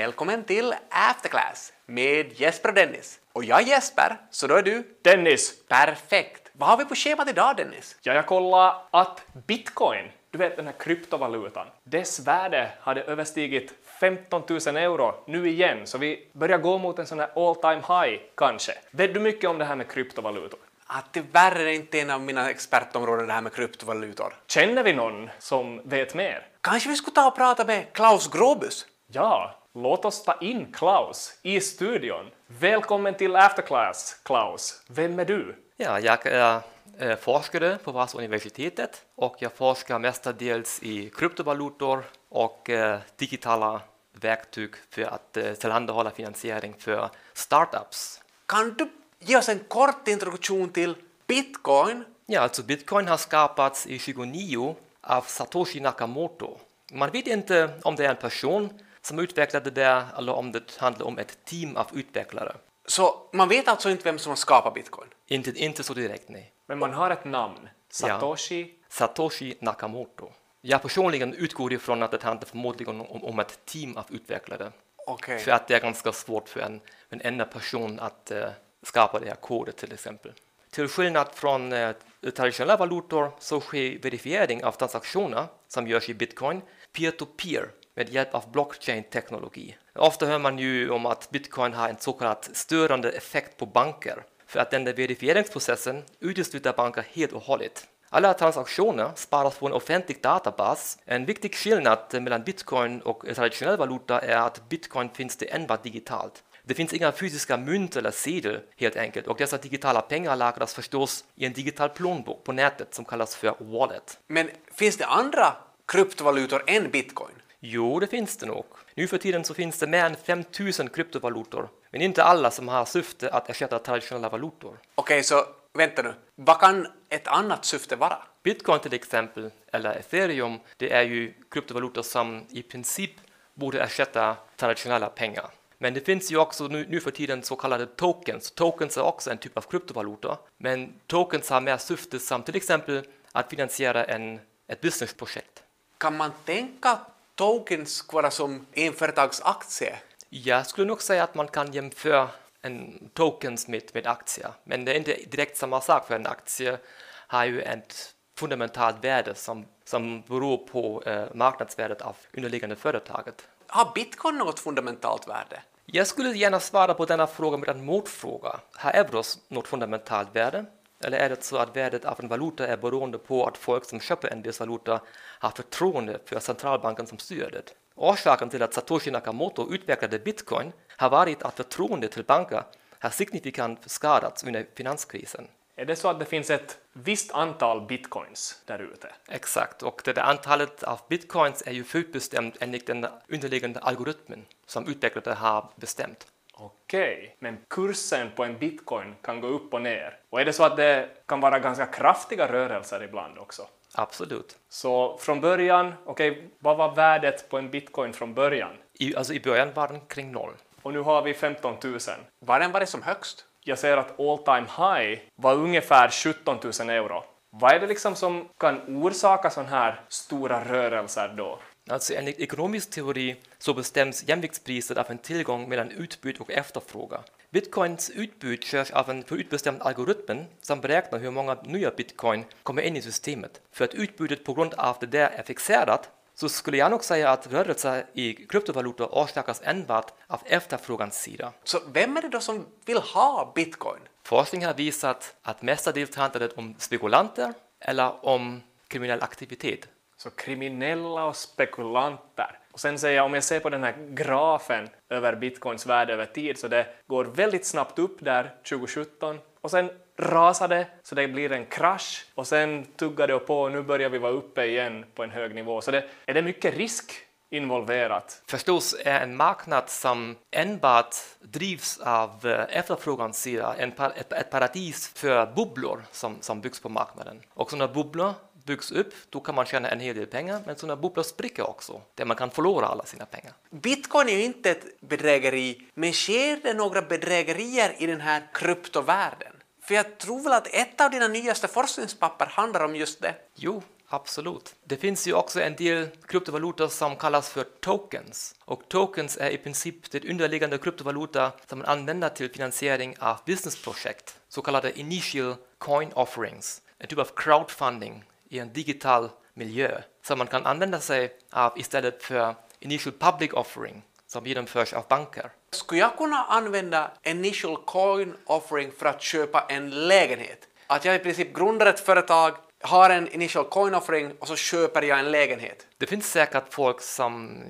Välkommen till Afterclass med Jesper och Dennis. Och jag är Jesper, så då är du Dennis! perfekt. Vad har vi på schemat idag Dennis? Ja, jag kollade att bitcoin, du vet den här kryptovalutan, dess värde hade överstigit 15 000 euro nu igen, så vi börjar gå mot en sån här all time high kanske. Vet du mycket om det här med kryptovalutor? Ah, tyvärr är det inte en av mina expertområden det här med kryptovalutor. Känner vi någon som vet mer? Kanske vi skulle ta och prata med Klaus Grobus? Ja, låt oss ta in Klaus i studion. Välkommen till Afterclass, Klaus. Vem är du? Ja, jag är eh, forskare på Vasauniversitetet och jag forskar mestadels i kryptovalutor och eh, digitala verktyg för att eh, tillhandahålla finansiering för startups. Kan du ge oss en kort introduktion till bitcoin? Ja, alltså bitcoin har skapats i 29 av Satoshi Nakamoto. Man vet inte om det är en person som utvecklade det eller om det handlar om ett team av utvecklare. Så man vet alltså inte vem som har skapat bitcoin? Inte, inte så direkt, nej. Men man har ett namn. Satoshi. Satoshi Nakamoto. Jag personligen utgår ifrån att det handlar förmodligen om, om ett team av utvecklare. Okej. För att det är ganska svårt för en, en enda person att eh, skapa det här kodet till exempel. Till skillnad från eh, traditionella valutor så sker verifiering av transaktioner som görs i bitcoin peer-to-peer med hjälp av blockchain-teknologi. Ofta hör man ju om att bitcoin har en så kallad störande effekt på banker för att den där verifieringsprocessen utesluter banker helt och hållet. Alla transaktioner sparas på en offentlig databas. En viktig skillnad mellan bitcoin och traditionell valuta är att bitcoin finns det enbart digitalt. Det finns inga fysiska mynt eller sedel helt enkelt och dessa digitala pengar lagras förstås i en digital plånbok på nätet som kallas för wallet. Men finns det andra kryptovalutor än bitcoin? Jo, det finns det nog. Nu för tiden så finns det mer än 5000 kryptovalutor, men inte alla som har syfte att ersätta traditionella valutor. Okej, så vänta nu. Vad kan ett annat syfte vara? Bitcoin till exempel, eller ethereum, det är ju kryptovalutor som i princip borde ersätta traditionella pengar. Men det finns ju också nu, nu för tiden så kallade tokens. Tokens är också en typ av kryptovaluta, men tokens har mer syfte som till exempel att finansiera en, ett businessprojekt. Kan man tänka tokens vara som en företagsaktie? Jag skulle nog säga att man kan jämföra en tokens med, med aktier, men det är inte direkt samma sak för en aktie har ju ett fundamentalt värde som, som beror på eh, marknadsvärdet av underliggande företaget. Har bitcoin något fundamentalt värde? Jag skulle gärna svara på denna fråga med en motfråga. Har euros något fundamentalt värde? Eller är det så att värdet av en valuta är beroende på att folk som köper en viss valuta har förtroende för centralbanken som styr det? Orsaken till att Satoshi Nakamoto utvecklade bitcoin har varit att förtroendet till banker har signifikant skadats under finanskrisen. Är det så att det finns ett visst antal bitcoins där ute? Exakt, och det där antalet av bitcoins är ju förutbestämt enligt den underliggande algoritmen som utvecklare har bestämt. Okej, men kursen på en bitcoin kan gå upp och ner. Och är det så att det kan vara ganska kraftiga rörelser ibland också? Absolut. Så från början, okej, vad var värdet på en bitcoin från början? I, alltså i början var den kring noll. Och nu har vi 15 000. Var den varit som högst? Jag ser att all time high var ungefär 17 000 euro. Vad är det liksom som kan orsaka sådana här stora rörelser då? Alltså enligt ekonomisk teori så bestäms jämviktspriset av en tillgång mellan utbud och efterfrågan. Bitcoins utbud körs av en förutbestämd algoritm som beräknar hur många nya bitcoin kommer in i systemet. För att utbudet på grund av det där är fixerat så skulle jag nog säga att rörelser i kryptovalutor orsakas enbart av efterfrågans sida. Så vem är det då som vill ha bitcoin? Forskning har visat att mestadels handlar det om spekulanter eller om kriminell aktivitet. Så kriminella och spekulanter. Och sen säger jag, om jag ser på den här grafen över bitcoins värde över tid, så det går väldigt snabbt upp där 2017 och sen rasar det så det blir en krasch och sen tuggar det på och nu börjar vi vara uppe igen på en hög nivå. Så det, är det mycket risk involverat? Förstås är en marknad som enbart drivs av efterfrågan efterfrågans sida en par, ett, ett paradis för bubblor som, som byggs på marknaden. Och sådana bubblor byggs upp, då kan man tjäna en hel del pengar, men sådana bubblor spricker också, där man kan förlora alla sina pengar. Bitcoin är ju inte ett bedrägeri, men sker det några bedrägerier i den här kryptovärlden? För jag tror väl att ett av dina nyaste forskningspapper handlar om just det. Jo, Absolut. Det finns ju också en del kryptovalutor som kallas för tokens. Och tokens är i princip det underliggande kryptovaluta som man använder till finansiering av businessprojekt, så kallade initial coin offerings, en typ av crowdfunding i en digital miljö som man kan använda sig av istället för initial public offering som genomförs av banker. Skulle jag kunna använda initial coin offering för att köpa en lägenhet? Att jag i princip grundar ett företag, har en initial coin offering och så köper jag en lägenhet. Det finns säkert folk som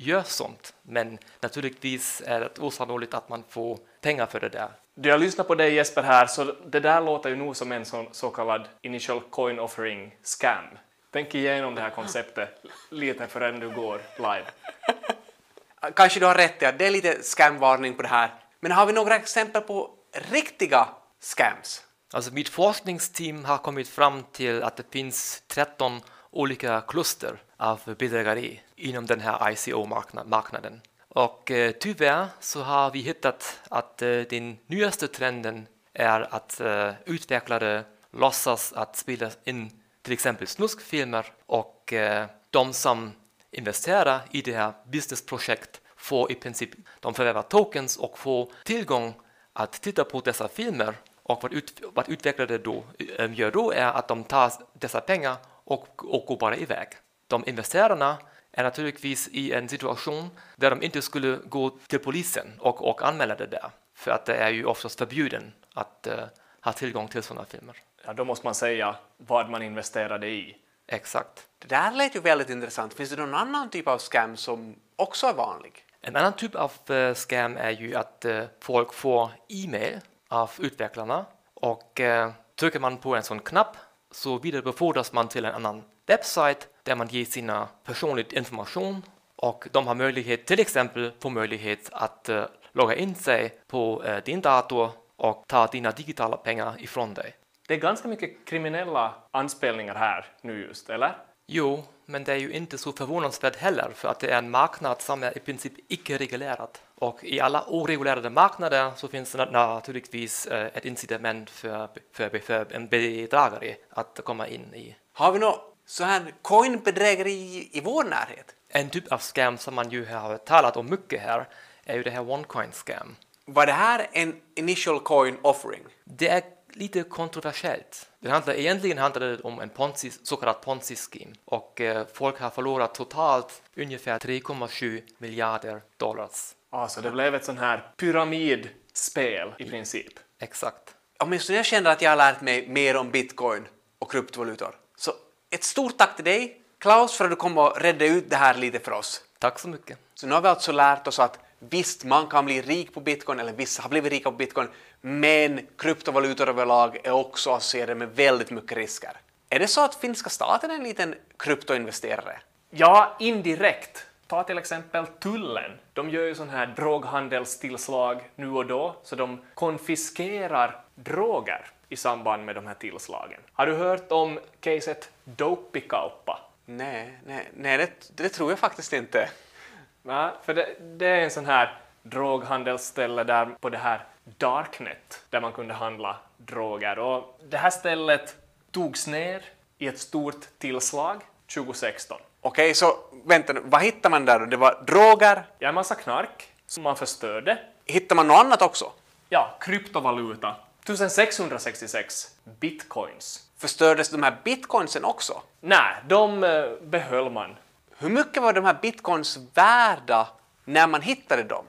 gör sånt, men naturligtvis är det osannolikt att man får pengar för det där. Då jag lyssnar på dig Jesper här så det där låter ju nog som en sån så kallad initial coin offering scam. Tänk igenom det här konceptet lite förrän du går live. Kanske du har rätt i att det är lite scamvarning på det här. Men har vi några exempel på riktiga scams? Alltså mitt forskningsteam har kommit fram till att det finns 13 olika kluster av bedrägeri inom den här ICO-marknaden. Och eh, tyvärr så har vi hittat att eh, den nyaste trenden är att eh, utvecklare låtsas att spela in till exempel snuskfilmer och eh, de som investerar i det här businessprojekt får i princip, de förvärvar tokens och får tillgång att titta på dessa filmer och vad, ut, vad utvecklare då eh, gör då är att de tar dessa pengar och, och går bara iväg. De investerarna är naturligtvis i en situation där de inte skulle gå till polisen och, och anmäla det där, för att det är ju oftast förbjuden att uh, ha tillgång till sådana filmer. Ja, då måste man säga vad man investerade i. Exakt. Det där lät ju väldigt intressant. Finns det någon annan typ av scam som också är vanlig? En annan typ av uh, scam är ju att uh, folk får e-mail av utvecklarna och uh, trycker man på en sån knapp så vidarebefordras man till en annan webbsajt där man ger sina personlig information och de har möjlighet, till exempel få möjlighet att uh, logga in sig på uh, din dator och ta dina digitala pengar ifrån dig. Det är ganska mycket kriminella anspelningar här nu just, eller? Jo, men det är ju inte så förvånansvärt heller för att det är en marknad som är i princip icke-reglerad. Och i alla oreglerade marknader så finns det naturligtvis ett incitament för, för, för en bedragare att komma in i. Har vi något så här coinbedrägeri i vår närhet? En typ av scam som man ju har talat om mycket här är ju det här OneCoin scam. Var det här en initial coin offering? Det är lite kontroversiellt. Det handlar, egentligen handlar det om en ponzi, så kallad ponzi-scheme och eh, folk har förlorat totalt ungefär 3,7 miljarder dollars. Alltså det blev ett sånt här pyramidspel i princip. Exakt. Åtminstone jag känner att jag har lärt mig mer om bitcoin och kryptovalutor. Ett stort tack till dig, Klaus, för att du kom och redde ut det här lite för oss. Tack så mycket. Så nu har vi alltså lärt oss att visst, man kan bli rik på bitcoin, eller vissa har blivit rika på bitcoin, men kryptovalutor överlag är också associerade med väldigt mycket risker. Är det så att finska staten är en liten kryptoinvesterare? Ja, indirekt. Ta till exempel tullen. De gör ju sån här droghandelstillslag nu och då, så de konfiskerar droger i samband med de här tillslagen. Har du hört om caset Dopikauppa? Nej, nej, nej det, det tror jag faktiskt inte. Nej, för det, det är en sån här droghandelsställe där på det här Darknet där man kunde handla droger. Och det här stället togs ner i ett stort tillslag 2016. Okej, så vänta nu, vad hittar man där då? Det var droger, Ja, en massa knark som man förstörde. hittar man något annat också? Ja, kryptovaluta. 1666 bitcoins. Förstördes de här bitcoinsen också? Nej, de eh, behöll man. Hur mycket var de här bitcoins värda när man hittade dem?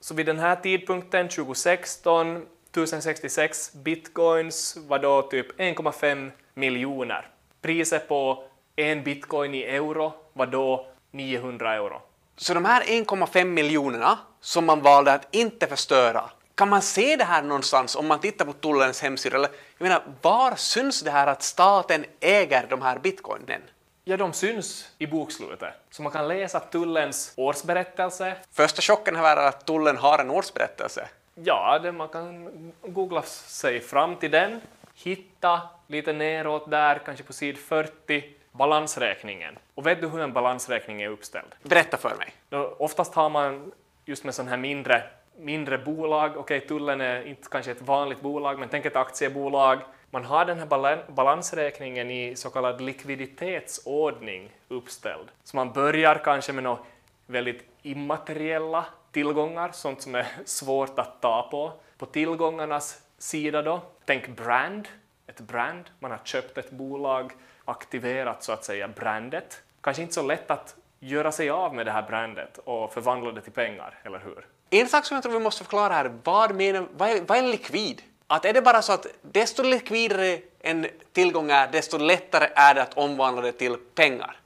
Så vid den här tidpunkten, 2016, 1066 bitcoins var då typ 1,5 miljoner. Priset på en bitcoin i euro var då 900 euro. Så de här 1,5 miljonerna som man valde att inte förstöra, kan man se det här någonstans om man tittar på tullens hemsida? Eller, jag menar, var syns det här att staten äger de här bitcoinen? Ja, de syns i bokslutet. Så man kan läsa tullens årsberättelse. Första chocken här är att tullen har en årsberättelse. Ja, det, man kan googla sig fram till den, hitta lite neråt där, kanske på sid 40, balansräkningen. Och vet du hur en balansräkning är uppställd? Berätta för mig. Då, oftast har man just med sådana här mindre, mindre bolag, okej tullen är inte kanske ett vanligt bolag, men tänk ett aktiebolag, man har den här balansräkningen i så kallad likviditetsordning uppställd. Så man börjar kanske med några väldigt immateriella tillgångar, sånt som är svårt att ta på. På tillgångarnas sida då, tänk brand, ett brand, man har köpt ett bolag, aktiverat så att säga brandet. Kanske inte så lätt att göra sig av med det här brandet och förvandla det till pengar, eller hur? En sak som jag tror vi måste förklara här, vad, menar, vad, är, vad är likvid? Att är det bara så att desto likvidare en tillgång är, desto lättare är det att omvandla det till pengar?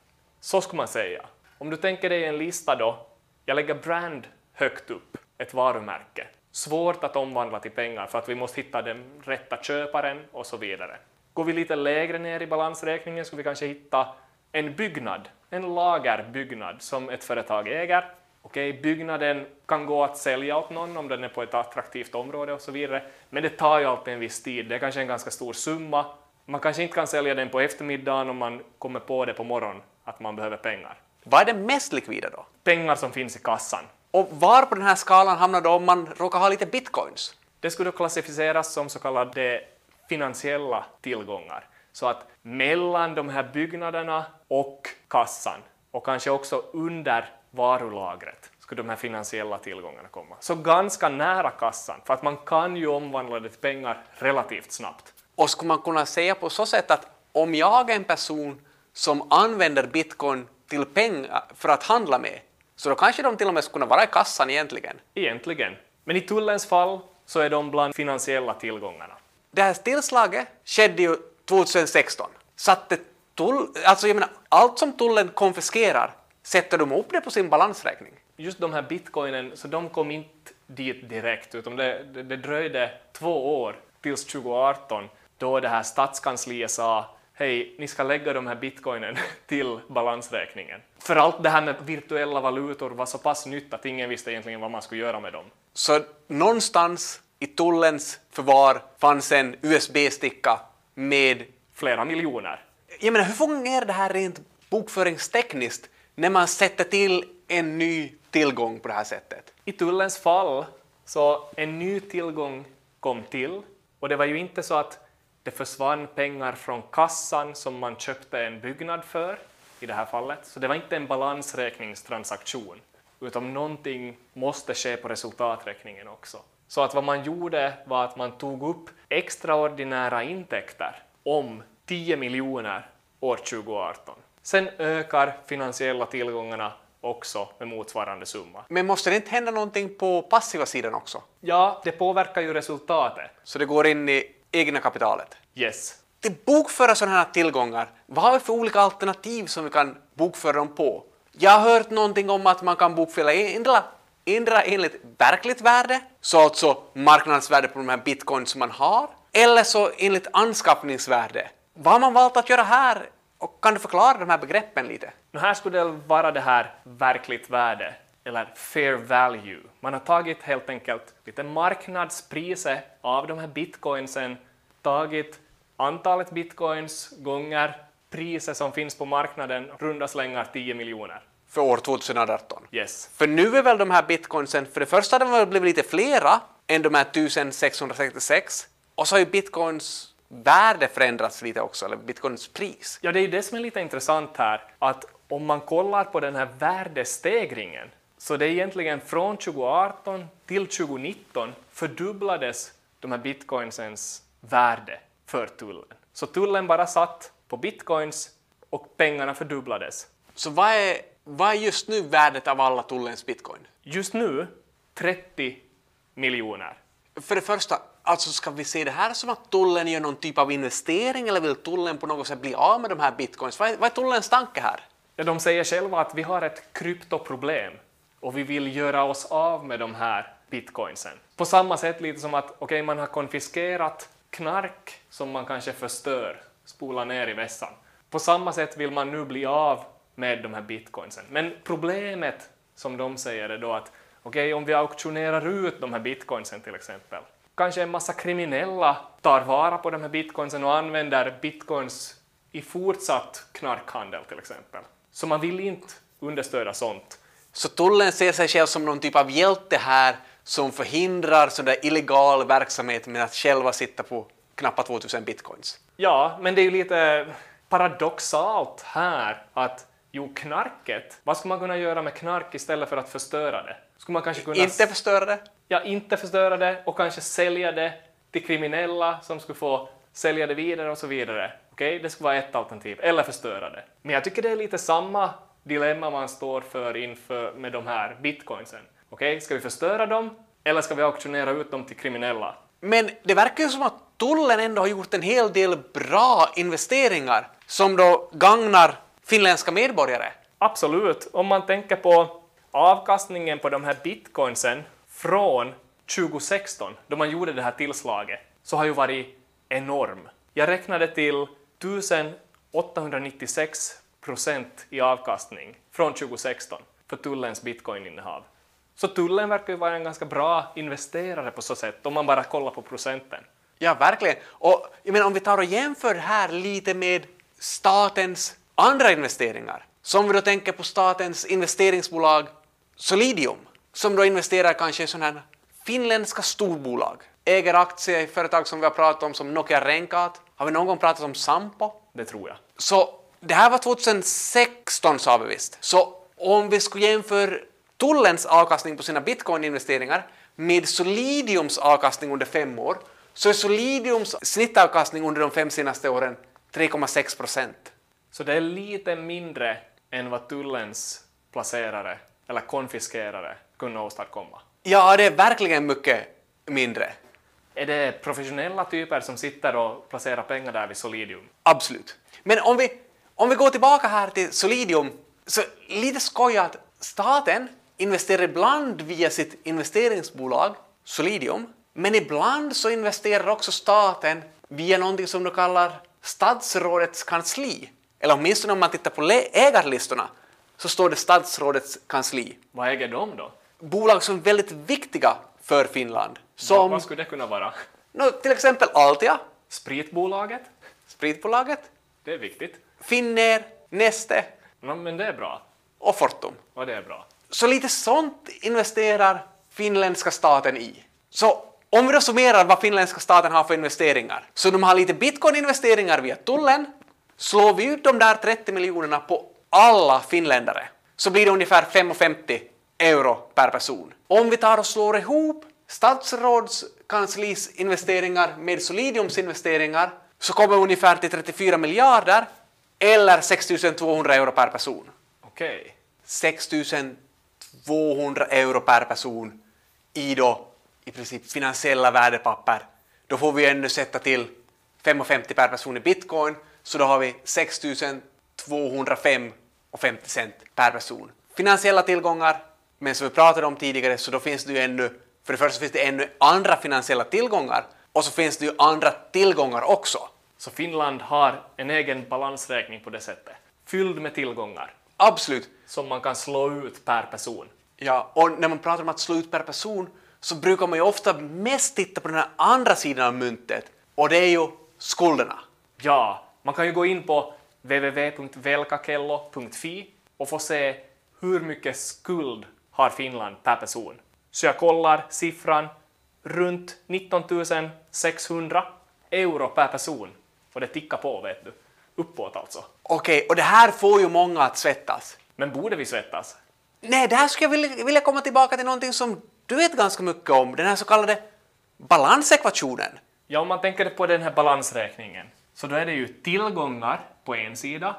Så skulle man säga. Om du tänker dig en lista då, jag lägger brand högt upp, ett varumärke. Svårt att omvandla till pengar för att vi måste hitta den rätta köparen och så vidare. Går vi lite lägre ner i balansräkningen skulle vi kanske hitta en byggnad, en lagerbyggnad som ett företag äger. Okej, byggnaden kan gå att sälja åt någon om den är på ett attraktivt område och så vidare, men det tar ju alltid en viss tid. Det är kanske en ganska stor summa. Man kanske inte kan sälja den på eftermiddagen om man kommer på det på morgonen att man behöver pengar. Vad är det mest likvida då? Pengar som finns i kassan. Och var på den här skalan hamnar då om man råkar ha lite bitcoins? Det skulle klassificeras som så kallade finansiella tillgångar. Så att mellan de här byggnaderna och kassan och kanske också under varulagret skulle de här finansiella tillgångarna komma. Så ganska nära kassan, för att man kan ju omvandla det till pengar relativt snabbt. Och skulle man kunna säga på så sätt att om jag är en person som använder bitcoin till pengar för att handla med, så då kanske de till och med skulle kunna vara i kassan egentligen. Egentligen. Men i tullens fall så är de bland finansiella tillgångarna. Det här tillslaget skedde ju 2016. Satte tull, alltså jag menar, allt som tullen konfiskerar, sätter de upp det på sin balansräkning? Just de här bitcoinen, så de kom inte dit direkt, utan det, det, det dröjde två år tills 2018 då det här stadskansliet sa hej, ni ska lägga de här bitcoinen till balansräkningen. För allt det här med virtuella valutor var så pass nytt att ingen visste egentligen vad man skulle göra med dem. Så någonstans i tullens förvar fanns en USB-sticka med... Flera miljoner. Jag menar, hur fungerar det här rent bokföringstekniskt när man sätter till en ny tillgång på det här sättet? I tullens fall så en ny tillgång kom till och det var ju inte så att det försvann pengar från kassan som man köpte en byggnad för i det här fallet. Så det var inte en balansräkningstransaktion utan någonting måste ske på resultaträkningen också. Så att vad man gjorde var att man tog upp extraordinära intäkter om 10 miljoner år 2018. Sen ökar finansiella tillgångarna också med motsvarande summa. Men måste det inte hända någonting på passiva sidan också? Ja, det påverkar ju resultatet. Så det går in i egna kapitalet? Yes. Till bokföra sådana här tillgångar, vad har vi för olika alternativ som vi kan bokföra dem på? Jag har hört någonting om att man kan bokföra endera, endera enligt verkligt värde, så alltså marknadsvärde på de här bitcoins som man har, eller så enligt anskaffningsvärde. Vad har man valt att göra här? Och kan du förklara de här begreppen lite? Nu här skulle det vara det här verkligt värde, eller fair value. Man har tagit helt enkelt lite marknadspriset av de här bitcoinsen, tagit antalet bitcoins gånger priset som finns på marknaden, runda slängar 10 miljoner. För år 2018. Yes. För nu är väl de här bitcoinsen, för det första har de väl blivit lite flera än de här 1666 och så har ju bitcoins värde förändrats lite också, eller bitcoins pris. Ja, det är ju det som är lite intressant här, att om man kollar på den här värdestegringen, så det är egentligen från 2018 till 2019 fördubblades de här bitcoinsens värde för tullen. Så tullen bara satt på bitcoins och pengarna fördubblades. Så vad är, vad är just nu värdet av alla tullens bitcoin? Just nu 30 miljoner. För det första, alltså ska vi se det här som att tullen gör någon typ av investering eller vill tullen på något sätt bli av med de här bitcoins? Vad är, vad är tullens tanke här? Ja, de säger själva att vi har ett kryptoproblem och vi vill göra oss av med de här bitcoinsen. På samma sätt lite som att okay, man har konfiskerat knark som man kanske förstör, spolar ner i vässan. På samma sätt vill man nu bli av med de här bitcoinsen. Men problemet som de säger är då att okej, okay, om vi auktionerar ut de här bitcoinsen till exempel, kanske en massa kriminella tar vara på de här bitcoinsen och använder bitcoins i fortsatt knarkhandel till exempel. Så man vill inte understödja sånt. Så tullen ser sig själv som någon typ av hjälte här som förhindrar sån där illegal verksamhet med att själva sitta på knappt 2000 bitcoins. Ja, men det är ju lite paradoxalt här att jo, knarket, vad ska man kunna göra med knark istället för att förstöra det? Skulle man kanske kunna Inte förstöra det. Ja, inte förstöra det och kanske sälja det till kriminella som skulle få sälja det vidare och så vidare. Okej, det skulle vara ett alternativ. Eller förstöra det. Men jag tycker det är lite samma dilemma man står för inför med de här bitcoinsen. Okej, ska vi förstöra dem eller ska vi auktionera ut dem till kriminella? Men det verkar ju som att tullen ändå har gjort en hel del bra investeringar som då gagnar finländska medborgare. Absolut. Om man tänker på avkastningen på de här bitcoinsen från 2016, då man gjorde det här tillslaget, så har ju varit enorm. Jag räknade till 1896 procent i avkastning från 2016 för tullens bitcoininnehav. Så tullen verkar ju vara en ganska bra investerare på så sätt, om man bara kollar på procenten. Ja, verkligen. Och jag menar, om vi tar och jämför det här lite med statens andra investeringar. Så om vi då tänker på statens investeringsbolag Solidium, som då investerar kanske i sådana här finländska storbolag, äger aktier i företag som vi har pratat om som Nokia Renkaat. Har vi någon gång pratat om Sampo? Det tror jag. Så det här var 2016 sa vi visst. Så om vi skulle jämföra tullens avkastning på sina bitcoin-investeringar med Solidiums avkastning under fem år så är Solidiums snittavkastning under de fem senaste åren 3,6 procent. Så det är lite mindre än vad tullens placerare eller konfiskerare kunde åstadkomma. Ja, det är verkligen mycket mindre. Är det professionella typer som sitter och placerar pengar där vid Solidium? Absolut. Men om vi, om vi går tillbaka här till Solidium, så lite skoj att staten investerar ibland via sitt investeringsbolag Solidium, men ibland så investerar också staten via någonting som de kallar statsrådets kansli. Eller åtminstone om man tittar på ägarlistorna så står det statsrådets kansli. Vad äger de då? Bolag som är väldigt viktiga för Finland. Som vad skulle det kunna vara? nå, till exempel Altia, Spritbolaget? spritbolaget, Det är viktigt. Finnair, Neste Ja, men det är bra. och Fortum. Och det är bra. Så lite sånt investerar finländska staten i. Så om vi då summerar vad finländska staten har för investeringar. Så de har lite bitcoin-investeringar via tullen. Slår vi ut de där 30 miljonerna på alla finländare så blir det ungefär 5,50 euro per person. Om vi tar och slår ihop statsrådskanslis investeringar med Solidiums investeringar så kommer ungefär till 34 miljarder eller 6 200 euro per person. Okej. 6 200 euro per person i då i princip finansiella värdepapper. Då får vi ännu sätta till 5,50 per person i bitcoin, så då har vi 6 205 och 50 cent per person. Finansiella tillgångar, men som vi pratade om tidigare så då finns det ju ännu, för det första finns det ännu andra finansiella tillgångar och så finns det ju andra tillgångar också. Så Finland har en egen balansräkning på det sättet. Fylld med tillgångar Absolut. som man kan slå ut per person. Ja, och när man pratar om att slå ut per person så brukar man ju ofta mest titta på den här andra sidan av myntet och det är ju skulderna. Ja, man kan ju gå in på www.velkakello.fi och få se hur mycket skuld har Finland per person. Så jag kollar siffran runt 19 600 euro per person. Och det tickar på, vet du. Uppåt alltså. Okej, och det här får ju många att svettas. Men borde vi svettas? Nej, där skulle jag vilja, vilja komma tillbaka till någonting som du vet ganska mycket om, den här så kallade balansekvationen. Ja, om man tänker på den här balansräkningen, så då är det ju tillgångar på en sida,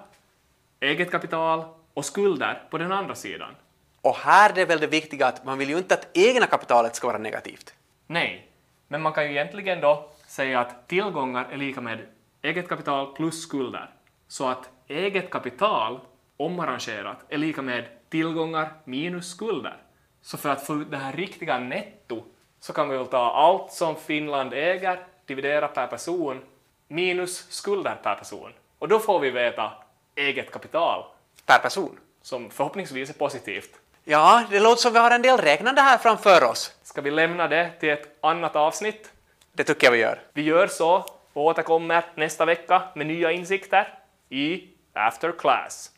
eget kapital och skulder på den andra sidan. Och här är det väl det viktiga att man vill ju inte att egna kapitalet ska vara negativt. Nej, men man kan ju egentligen då säga att tillgångar är lika med eget kapital plus skulder. Så att eget kapital omarrangerat är lika med tillgångar minus skulder. Så för att få ut det här riktiga netto så kan vi väl ta allt som Finland äger, dividera per person, minus skulder per person. Och då får vi veta eget kapital, Per person. som förhoppningsvis är positivt. Ja, det låter som vi har en del räknande här framför oss. Ska vi lämna det till ett annat avsnitt? Det tycker jag vi gör. Vi gör så och återkommer nästa vecka med nya insikter i After Class.